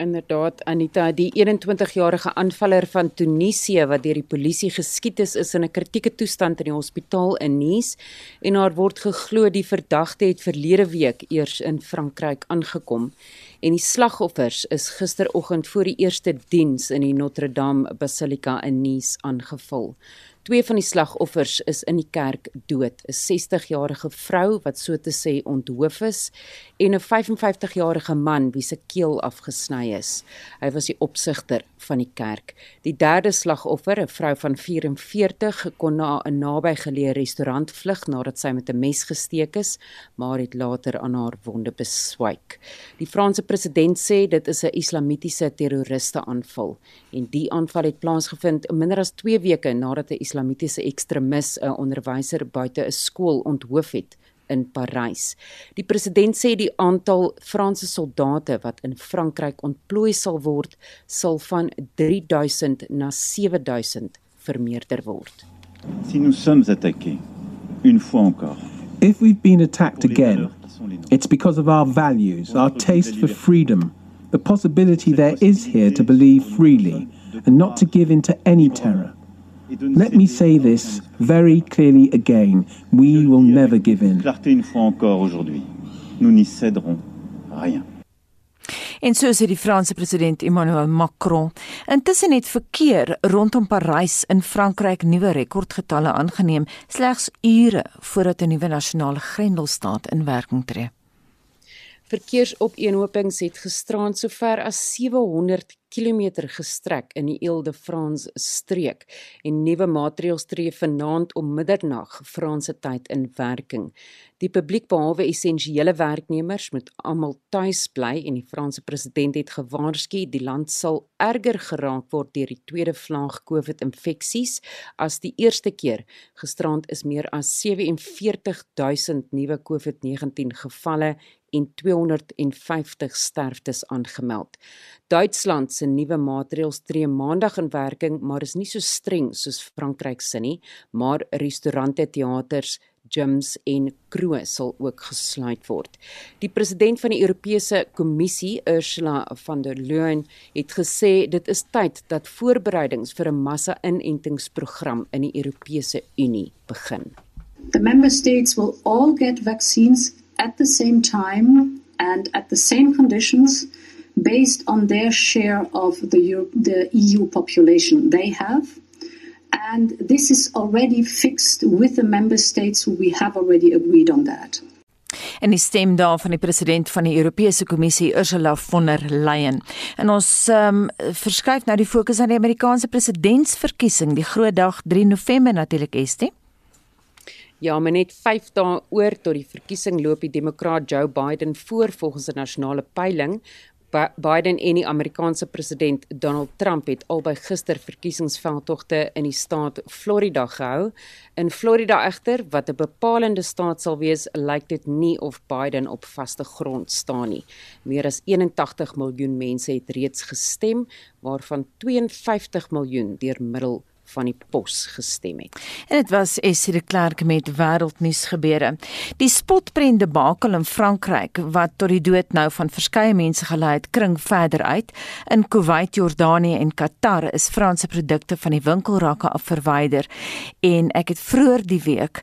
G: Inderdaad Anita, die 21-jarige aanvaller van Tunesië wat deur die polisie geskiet is, is in 'n kritieke toestand in die hospitaal in Nice en haar word geglo die verdagte het verlede week eers in Frankryk aangekom en die slagoffers is gisteroggend voor die eerste diens in die Notre Dame Basilika in Nice aangeval. Twee van die slagoffers is in die kerk dood: 'n 60-jarige vrou wat so te sê onthoof is en 'n 55-jarige man wie se keel afgesny is. Hy was die opsigter van die kerk. Die derde slagoffer, 'n vrou van 44, kon na 'n nabygeleë restaurant vlug nadat sy met 'n mes gesteek is, maar het later aan haar wonde beswyk. Die Franse president sê dit is 'n islamitiese terroriste aanval en die aanval het plaasgevind minder as 2 weke nadat 'n islamitiese ekstremis 'n onderwyser buite 'n skool onthoof het in Parys. Die president sê die aantal Franse soldate wat in Frankryk ontplooi sal word, sal van 3000 na 7000 vermeerder word.
H: Si nous sommes attaqués une fois encore.
I: If we've been attacked again, it's because of our values, our taste for freedom, the possibility there is here to believe freely and not to give in to any terror. Let me say this very clearly again. We will never give in.
H: Clarté une fois encore aujourd'hui. Nous n'y céderons rien.
B: En so sê die Franse president Emmanuel Macron. Intussen het verkeer rondom Parys in Frankryk nuwe rekordgetalle aangeneem slegs ure voordat 'n nuwe nasionale grendelstaat in werking tree.
G: Verkeersopeenhopings het gisterand sover as 700 km gestrek in die Ile-de-France streek en nuwe maatreëls tree vanaand om middernag Franse tyd in werking. Die publiek behalwe essensiële werknemers moet almal tuis bly en die Franse president het gewaarsku die land sal erger geraak word deur die tweede vlaag COVID-infeksies as die eerste keer. Gisterand is meer as 47000 nuwe COVID-19 gevalle en 250 sterftes aangemeld. Duitsland se nuwe maatreëls tree maandag in werking, maar is nie so streng soos Frankryk se nie, maar restaurante, teaters, gyms en kroë sal ook gesluit word. Die president van die Europese Kommissie, Ursula von der Leyen, het gesê dit is tyd dat voorbereidings vir 'n massa-inentingsprogram in die Europese Unie begin.
J: The member states will all get vaccines at the same time and at the same conditions based on their share of the, Euro- the EU population they have. And this is already fixed with the member states who we have already agreed on that.
B: En die stem daar van die president van die Europese Kommissie Ursula von der Leyen. En ons ehm um, verskuif nou die fokus aan die Amerikaanse presidentsverkiesing, die groot dag 3 November natuurlik, Estie.
G: Ja, maar net 5 dae oor tot die verkiesing loop die demokraat Joe Biden voor volgens 'n nasionale peiling. Biden en die Amerikaanse president Donald Trump het albei gister verkiesingsveldtogte in die staat Florida gehou. In Florida egter, wat 'n bepalende staat sal wees, lyk dit nie of Biden op vaste grond staan nie. Meer as 81 miljoen mense het reeds gestem, waarvan 52 miljoen deur middel van die pos gestem het.
B: En dit was Essie de Klerk met wêreldnuus gebeure. Die spotprent debakel in Frankryk wat tot die dood nou van verskeie mense gelei het, kring verder uit. In Kuwait, Jordanië en Qatar is Franse produkte van die winkelrakke af verwyder en ek het vroeër die week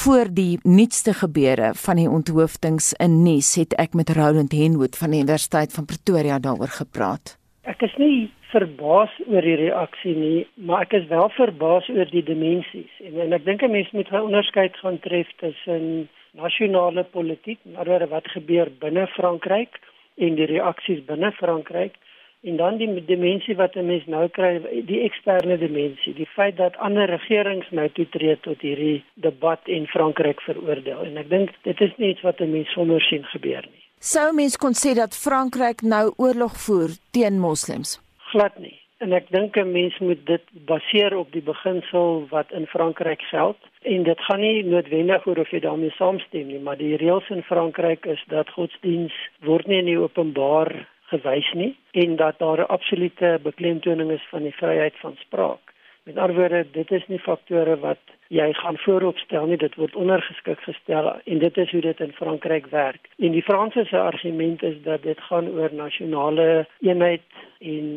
B: voor die nuutste gebeure van die onthoofdings in Nice het ek met Roland Henwood van die Universiteit van Pretoria daaroor gepraat.
K: Ek is nie verbaas oor die reaksie nie, maar ek is wel verbaas oor die dimensies. En, en ek dink 'n mens moet 'n onderskeid gaan tref tussen nasionale politiek, maar wat gebeur binne Frankryk en die reaksies binne Frankryk En dan die dimensie wat 'n mens nou kry, die eksterne dimensie, die feit dat ander regerings nou toetree tot hierdie debat en Frankryk veroordeel. En ek dink dit is nie iets wat 'n mens sommer sien gebeur nie.
B: Sou mens kon sê dat Frankryk nou oorlog voer teen moslems?
K: Glad nie. En ek dink 'n mens moet dit baseer op die beginsel wat in Frankryk geld en dit gaan nie noodwendig oor of jy daarmee saamstem nie, maar die reëls in Frankryk is dat godsdiens word nie in die openbaar gewys nie en dat daar 'n absolute beklemtoning is van die vryheid van spraak. Met ander woorde, dit is nie faktore wat jy gaan vooropstel nie, dit word ondergeskik gestel en dit is hoe dit in Frankryk werk. En die Franse se argument is dat dit gaan oor nasionale eenheid en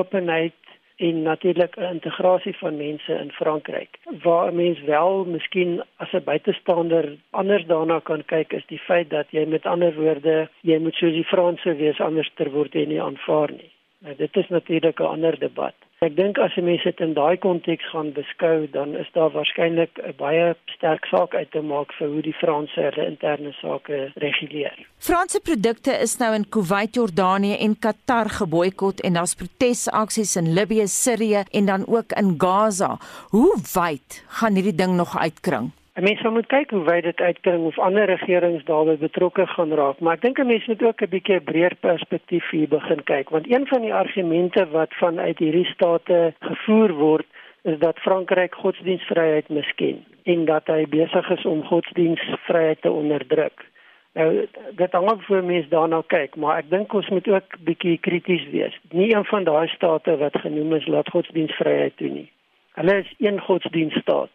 K: openheid en natuurlik 'n integrasie van mense in Frankryk. Waar 'n mens wel miskien as 'n buitestander anders daarna kan kyk is die feit dat jy met ander woorde, jy moet soos die Franse wees anders ter word en nie aanvaar nie. Nou dit is natuurlik 'n ander debat. Ek dink as jy mense dit in daai konteks gaan beskou, dan is daar waarskynlik 'n baie sterk saak uit te maak vir hoe die Franse hulle interne sake reguleer.
B: Franse produkte is nou in Kuwait, Jordanië en Qatar geboikot en daar's protesaksies in Libië, Sirië en dan ook in Gaza. Hoe wyd gaan hierdie ding nog uitkring?
K: 'n Mens moet kyk hoe wyd dit uitkring of ander regerings daarbey betrokke gaan raak, maar ek dink 'n mens moet ook 'n bietjie breër perspektief hier begin kyk, want een van die argumente wat vanuit hierdie state gevoer word, is dat Frankryk godsdienstvryheid misken en dat hy besig is om godsdienstvryheid te onderdruk. Nou dit hang af hoe mense daarna kyk, maar ek dink ons moet ook bietjie krities wees. Nie een van daai state wat genoem is laat godsdienstvryheid toe nie. Hulle is een godsdienststaat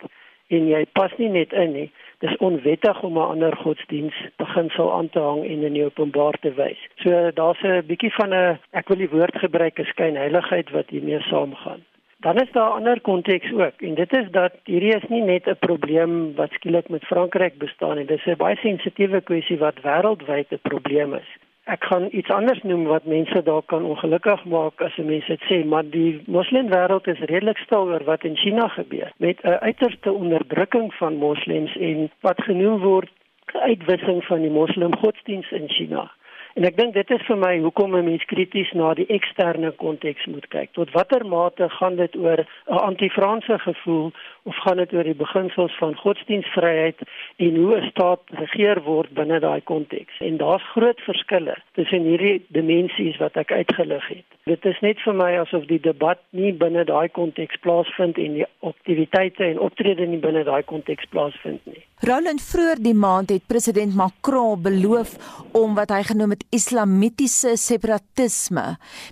K: en jy pas nie net in nie. Dis onwettig om 'n ander godsdiens beginsel aan te hang en in openbaar te wys. So daar's 'n bietjie van 'n ek wil die woord gebruik, 'n skynheiligheid wat hiermee saamgaan. Dan is daar 'n ander konteks ook en dit is dat hierdie is nie net 'n probleem wat skielik met Frankryk bestaan nie. Dis 'n baie sensitiewe kwessie wat wêreldwyd 'n probleem is. Ek gaan iets anders noem wat mense dalk kan ongelukkig maak as mense dit sê, maar die moslimwêreld is redelik stil oor wat in China gebeur met 'n uiterste onderdrukking van moslems en wat genoem word uitwissing van die moslim godsdiens in China. En ek dink dit is vir my hoekom 'n mens krities na die eksterne konteks moet kyk. Tot watter mate gaan dit oor 'n anti-Franse gevoel of gaan dit oor die beginsels van godsdienstvryheid en hoe 'n staat regeer word binne daai konteks? En daar's groot verskille tussen hierdie dimensies wat ek uitgelig het. Dit is net vir my asof die debat nie binne daai konteks plaasvind en die aktiwiteite en optrede nie binne daai konteks plaasvind nie.
B: Roland vroeër die maand het president Macron beloof om wat hy genoem het islamitiese separatisme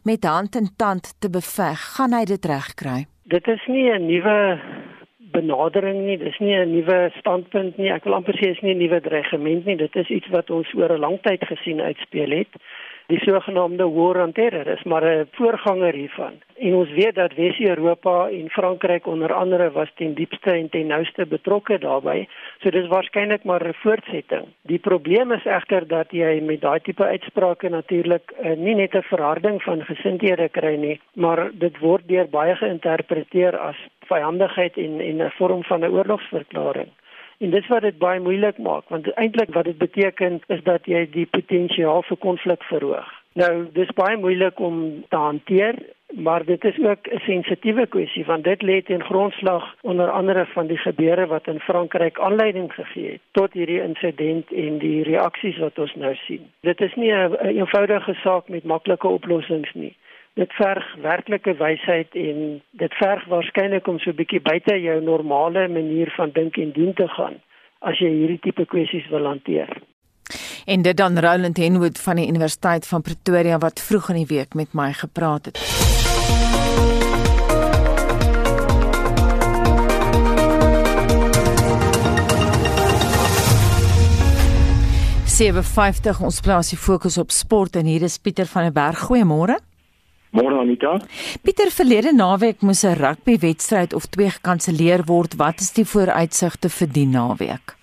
B: met hand en tand te beveg. Gaan hy dit regkry?
K: Dit is nie 'n nuwe benadering nie, dis nie 'n nuwe standpunt nie. Ek wil amper sê is nie 'n nuwe dreigement nie. Dit is iets wat ons oor 'n lang tyd gesien uitspeel het die sogenaamde war on terror is maar 'n voorganger hiervan. En ons weet dat Wes-Europa en Frankryk onder andere was ten diepste en ten nouste betrokke daarbey. So dis waarskynlik maar 'n voortsetting. Die probleem is egter dat jy met daai tipe uitsprake natuurlik uh, nie net 'n verharding van gesindhede kry nie, maar dit word deur baie geïnterpreteer as vyandigheid en en 'n vorm van 'n oorlogsverklaring. En dis wat dit baie moeilik maak want eintlik wat dit beteken is dat jy die potensiaal vir konflik verhoog. Nou dis baie moeilik om te hanteer, maar dit is ook 'n sensitiewe kwessie want dit lê ten grondslag onder andere van die gebeure wat in Frankryk aanleiding gegee het tot hierdie insident en die reaksies wat ons nou sien. Dit is nie 'n eenvoudige saak met maklike oplossings nie dit verg werklike wysheid en dit verg waarskynlik om so 'n bietjie buite jou normale manier van dink en doen te gaan as jy hierdie tipe kwessies wil hanteer.
B: En dit dan Roland Henwood van die Universiteit van Pretoria wat vroeg in die week met my gepraat het. Sewe 50 ons plaas die fokus op sport en hier is Pieter van der Berg. Goeiemôre.
L: Môre Anita.
B: Pieter verlede naweek moes 'n rugbywedstryd of twee gekanselleer word. Wat is die vooruitsigte vir die naweek?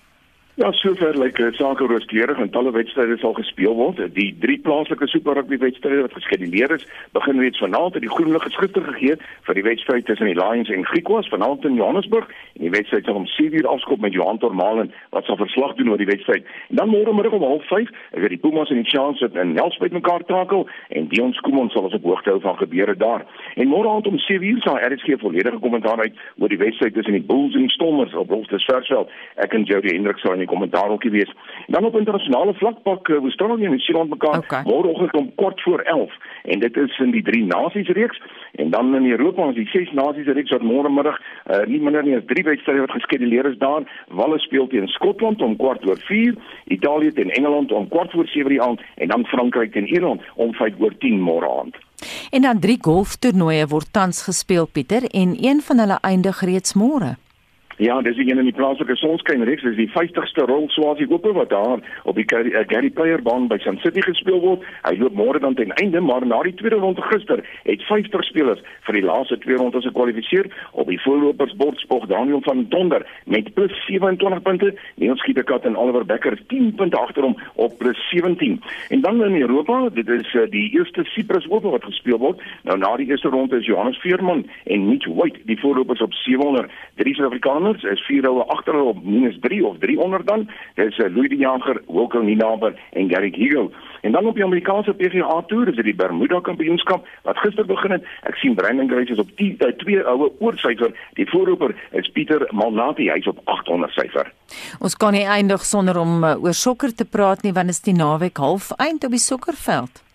L: Ja, sover lyk like, sake rooskleurig en talle wedstryde sal gespeel word. Die drie plaaslike Super Rugby wedstryde wat geskeduleer is, begin reeds vanaand en die groen lig is gister gegee vir die wedstryd tussen die Lions en Griquas vanaand in Johannesburg. En die wedstryd sal om 7:00 afskop met Johan Tormalen wat sal verslag doen oor die wedstryd. En dan môre middag om 05:30 is dit die Pumas en die Chance wat in Nelspruit mekaar takel en Dion Skuman sal ons op hoogte hou van gebeure daar. En môre aand om 7:00 sal RSG volledige kommentaar uit oor die wedstryd tussen die Bulls en die Stormers op Wolfsburg. Ek en Jody Hendrik sal kommentaar ook wees. En dan op internasionale vlak pak uh, Australië en Nieu-Seeland mekaar okay. môreoggend om kort voor 11 en dit is in die drie nasies reeks en dan in Europa ons die ses nasies reeks wat môre middag uh, nie minder nie as drie wedstryde wat geskeduleer is daar. Wales speel teen Skotland om kwart oor 4, Italië teen Engeland om kwart voor 7 die aand en dan Frankryk teen Ierland om 5 oor 10 môre aand.
B: En dan drie golftoernooie word tans gespeel Pieter en een van hulle eindig reeds môre.
L: Ja, dis een in die plaaslike sonskyn reeks, dis die 50ste rol Swazi Ope wat daar op die Gary, Gary Player baan by Sun City gespeel word. Hy loop môre dan ten einde, maar na die tweede ronde gister het 50 spelers vir die laaste twee rondes gekwalifiseer op die voorlopersbord spog Daniel van Donder met plus 27 punte. Niels Skietekat en Oliver Becker 10 punte agter hom op plus 17. En dan in Europa, dit is uh, die eerste Cyprus Ope wat gespeel word. Nou na die eerste ronde is Johannes Veerman en Mitch White die voorlopers op 700. Drie Suid-Afrikaners Anders is vier houe agter hulle op -3 of 300 dan. Dis uh, Louis die Jager, Wilco Ninaber en Gary Higo. En dan op die Amerikaanse PGA Tour is dit die Bermuda Kampioenskap wat gister begin het. Ek sien Brandon Grace is op 10 uh, twee houe oorsyfer. Die voorloper is Pieter Malnati, hy's op 800 syfer.
B: Ons kan nie eindig sonder om uh, oor sokker te praat nie want dit is die naweek half eind op die sokkerveld.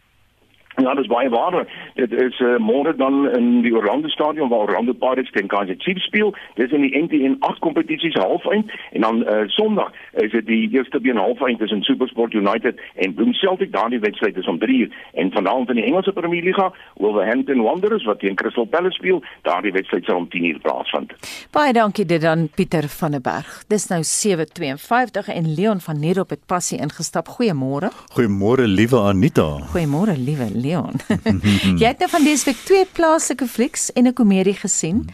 L: Ja, dis baie waar. Dit is uh, môre dan in die Orlando Stadion waar Orlando Pirates teen Kansas City speel. Dis in die NTN 8 kompetisies halfeind en dan uh, Sondag is dit die eerste been halfeind tussen SuperSport United en Bloem Celtic. Daardie wedstryd is om 3 uur en vanaand in die Engelse Premier Liga, Wolverhampton Wanderers wat teen Crystal Palace speel, daardie wedstryd sal om 10 uur plaasvind.
B: Baie dankie dit dan Pieter van der Berg. Dis nou 7:52 en Leon van Nierop het passie ingestap. Goeiemôre.
M: Goeiemôre liewe Anita.
B: Goeiemôre liewe Leon. [LAUGHS] jy het nou van dese week twee plaaslike flieks en 'n komedie gesien.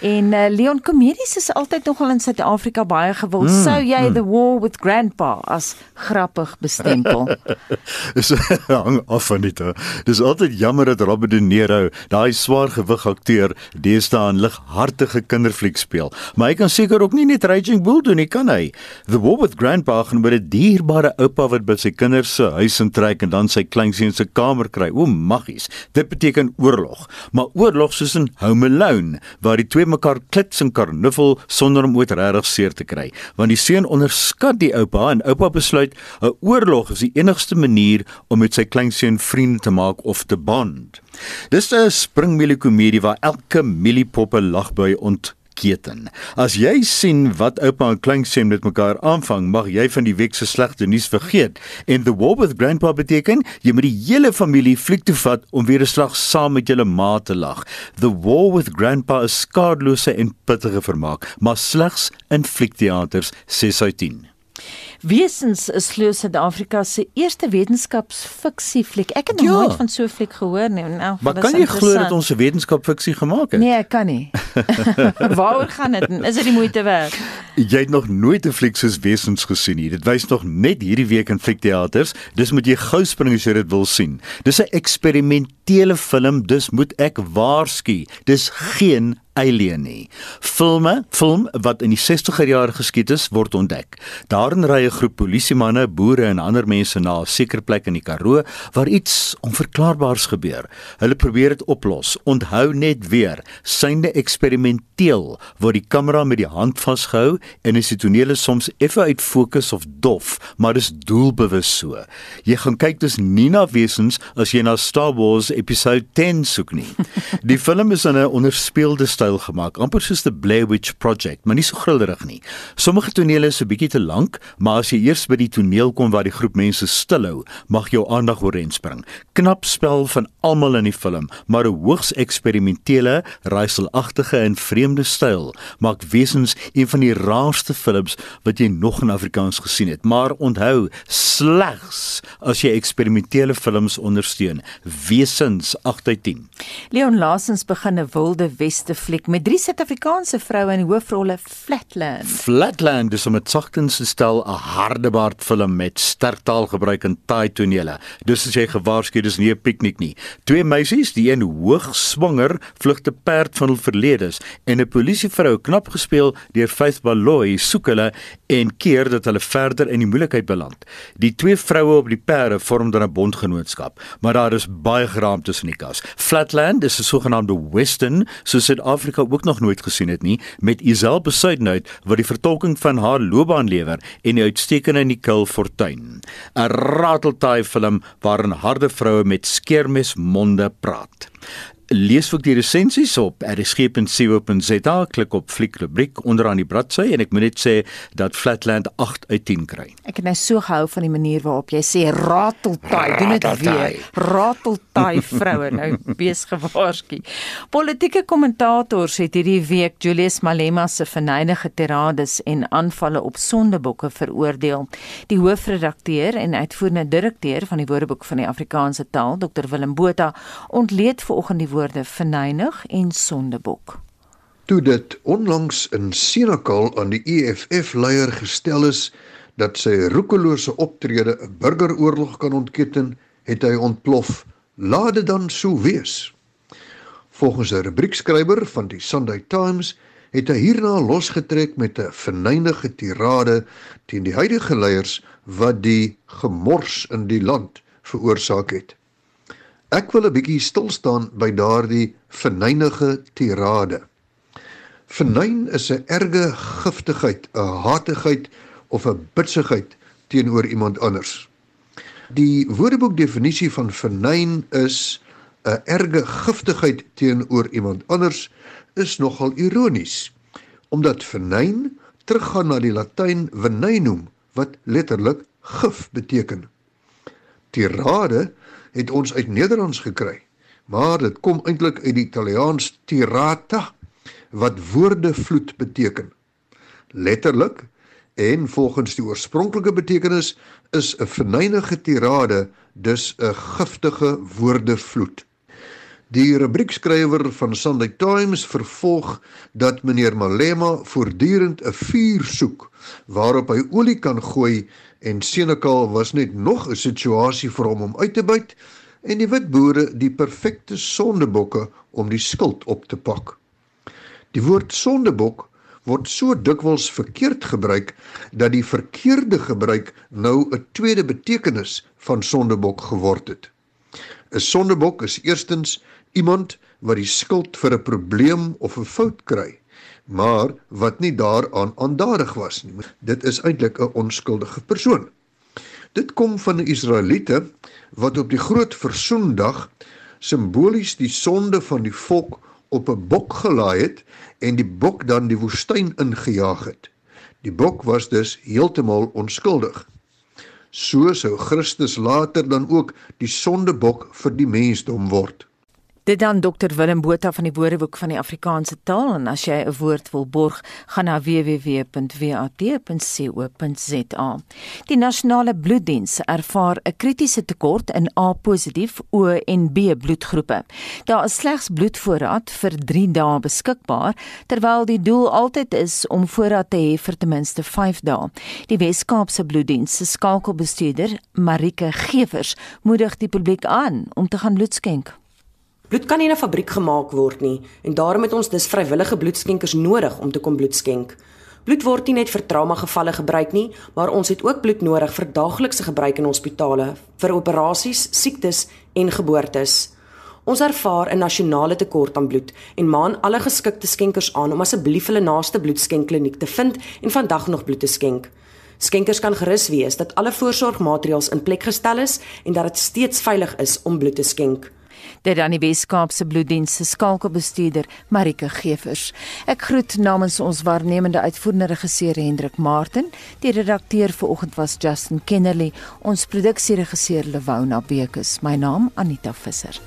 B: En uh, Leon komedies is altyd nogal in Suid-Afrika baie gewild. Mm, Sou jy mm. The War with Grandpa as grappig bestempel? [LAUGHS]
M: Dis [LAUGHS] hang af van dit. Dis altyd jammer dat Robert De Niro, daai swaar gewig akteur, deesdae 'n lighartige kinderfliek speel. Maar hy kan seker ook nie net Raging Bull doen nie, kan hy? The War with Grandpa gaan oor 'n dierbare oupa wat by sy kinders se huis intrek en dan sy kleinseun se kamer kry. O, maggies. Dit beteken oorlog. Maar oorlog soos in Home Alone, waar die twee mekaar klits en karnuffel sonder om ooit regtig seer te kry. Want die seun onderskat die oupa en oupa besluit 'n oorlog is die enigste manier om met sy kleinseun vriende te maak of te bond. Dis 'n springmielie komedie waar elke mieliepoppe lag by ont keten. As jy sien wat oupa en kleinseun met mekaar aanvang, mag jy van die week se slegte nuus vergeet. En the war with grandpa beteken jy moet die hele familie fliek toe vat om weer 'n slag saam met julle ma te lag. The war with grandpa is skadelose en pittige vermaak, maar slegs in fliekteaters 6 uit 10.
B: Wesens is glo Suid-Afrika se eerste wetenskapsfiksie fliek. Ek het nog ja. nooit van so 'n fliek gehoor nie. Nou,
M: maar kan jy glo dat ons 'n wetenskapfiksie gemaak het?
B: Nee, ek kan nie. [LAUGHS] [LAUGHS] Waaroor gaan dit? Is dit die moeite werd?
M: Jy het nog nooit 'n fliek soos Wesens gesien nie. Dit wys nog net hierdie week in fliekteaters. Dis moet jy gou spring as jy dit wil sien. Dis 'n eksperimentele film, dus moet ek waarsku. Dis geen Alien nie. Filme, film wat in die 60er jare geskied is, word ontdek. Daarin ry 'n groep polisiemanne, boere en ander mense na 'n sekere plek in die Karoo waar iets onverklaarbaars gebeur. Hulle probeer dit oplos. Onthou net weer, synde eksperimenteel word die kamera met die hand vasgehou en is die tonele soms effe uit fokus of dof, maar dis doelbewus so. Jy gaan kyk dis nie na wesens as jy na Star Wars episode 10 soek nie. [LAUGHS] Die film is in 'n onderspeelde styl gemaak, amper soos the Blair Witch Project, maar nie so grillerig nie. Sommige tonele is 'n bietjie te lank, maar as jy eers by die toneel kom waar die groep mense stilhou, mag jou aandag oorheen spring. Knap spel van almal in die film, maar 'n hoogs eksperimentele, raaiselagtige en vreemde styl maak Wesens een van die raarste films wat jy nog in Afrikaans gesien het. Maar onthou, slegs as jy eksperimentele films ondersteun. Wesens 8 uit 10.
B: Leon Lasens begin 'n wilde weste fliek met drie Suid-Afrikaanse vroue in die hoofrolle Flatland.
M: Flatland is om dit sagtens te stel 'n hardebaard film met sterk taalgebruik en taai tonele. Dus as jy gewaarsku dis nie 'n piknik nie. Twee meisies, die een hoog swanger, vlug te perd van hul verledes en 'n polisievrou knap gespeel deur Faith Baloyi soek hulle en keer dat hulle verder in die moeilikheid beland. Die twee vroue op die perde vorm dan 'n bondgenootskap, maar daar is baie geraam tussen die kas. Flatland is 'n sogenaamde western, so Suid-Afrika ook nog nooit gesien het nie, met Isel Besuidenhout wat die vertolking van haar loopbaan lewer en die uitstekende Nicole Fortuin. 'n Rateltaai film waarin harde vroue met skeermesmonde praat lees ook die resensies op rsg.co.za klik op fliek rubriek onderaan die bladsy en ek moet net sê dat Flatland 8 uit 10 kry.
B: Ek het nou so gehou van die manier waarop jy sê rateltaai, doen dit weer. Rateltaai [LAUGHS] vroue nou wees gewaarsku. Politieke kommentators het hierdie week Julius Malema se verneinige tirades en aanvalle op sondebokke veroordeel. Die hoofredakteur en uitvoerende direkteur van die Woordeboek van die Afrikaanse taal, Dr Willem Botha, ontleed vanoggend die woorde verneinig en sondebok.
N: Toe dit onlangs in Senekal aan die EFF leier gestel is dat sy roekelose optrede 'n burgeroorlog kan ontketen, het hy ontplof. Laat dit dan so wees. Volgens 'n rubriekskrywer van die Sunday Times het hy hierna losgetrek met 'n verneinige tirade teen die huidige leiers wat die gemors in die land veroorsaak het. Ek wil 'n bietjie stil staan by daardie verneinige tirade. Vernyn is 'n erge giftigheid, 'n hatigheid of 'n bitsigheid teenoor iemand anders. Die Woordeboek definisie van vernyn is 'n erge giftigheid teenoor iemand anders is nogal ironies, omdat vernyn teruggaan na die Latyn venenum wat letterlik gif beteken. Tirade het ons uit Nederlands gekry, maar dit kom eintlik uit die Italiaans tirata wat woordevloed beteken. Letterlik en volgens die oorspronklike betekenis is 'n verneinige tirade dus 'n giftige woordevloed. Die rubriekskrywer van Sunday Times vervolg dat meneer Malema voortdurend 'n vuur soek waarop hy olie kan gooi en Senekal was net nog 'n situasie vir hom om uit te byt en die wit boere die perfekte sondebokke om die skuld op te pak. Die woord sondebok word so dikwels verkeerd gebruik dat die verkeerde gebruik nou 'n tweede betekenis van sondebok geword het. 'n Sondebok is eerstens iemand wat die skuld vir 'n probleem of 'n fout kry maar wat nie daaraan aandadig was nie. Dit is eintlik 'n onskuldige persoon. Dit kom van die Israeliete wat op die groot versoendag simbolies die sonde van die volk op 'n bok gelaai het en die bok dan die woestyn ingejaag het. Die bok was dus heeltemal onskuldig. So sou Christus later dan ook die sondebok vir die mensdom word.
B: Dit dan Dr Willem Botha van die Woordeboek van die Afrikaanse taal en as jy 'n woord wil borg, gaan na www.wat.co.za. Die nasionale bloeddiens ervaar 'n kritiese tekort in A positief O en B bloedgroepe. Daar is slegs bloedvoorraad vir 3 dae beskikbaar, terwyl die doel altyd is om voorraad te hê vir ten minste 5 dae. Die Wes-Kaapse bloeddiens se skakelbestuurder, Marike Gevers, moedig die publiek aan om te gaan bloed skenk.
O: Bloed kan nie in 'n fabriek gemaak word nie en daarom het ons dus vrywillige bloedskenkers nodig om te kom bloed skenk. Bloed word nie net vir trauma gevalle gebruik nie, maar ons het ook bloed nodig vir daaglikse gebruik in hospitale, vir operasies, siektes en geboortes. Ons ervaar 'n nasionale tekort aan bloed en maan alle geskikte skenkers aan om asseblief hulle naaste bloedskenkkliniek te vind en vandag nog bloed te skenk. Skenkers kan gerus wees dat alle voorsorgmaatreëls in plek gestel is en dat dit steeds veilig is om bloed te skenk
B: dit aan die Weskaapse bloeddiens se skakelbestuurder Marike Gevers. Ek groet namens ons waarnemende uitvoerende regisseur Hendrik Martin, die redakteur vanoggend was Justin Kennerly, ons produksieregisseur Lewona Bekes. My naam Anita Visser.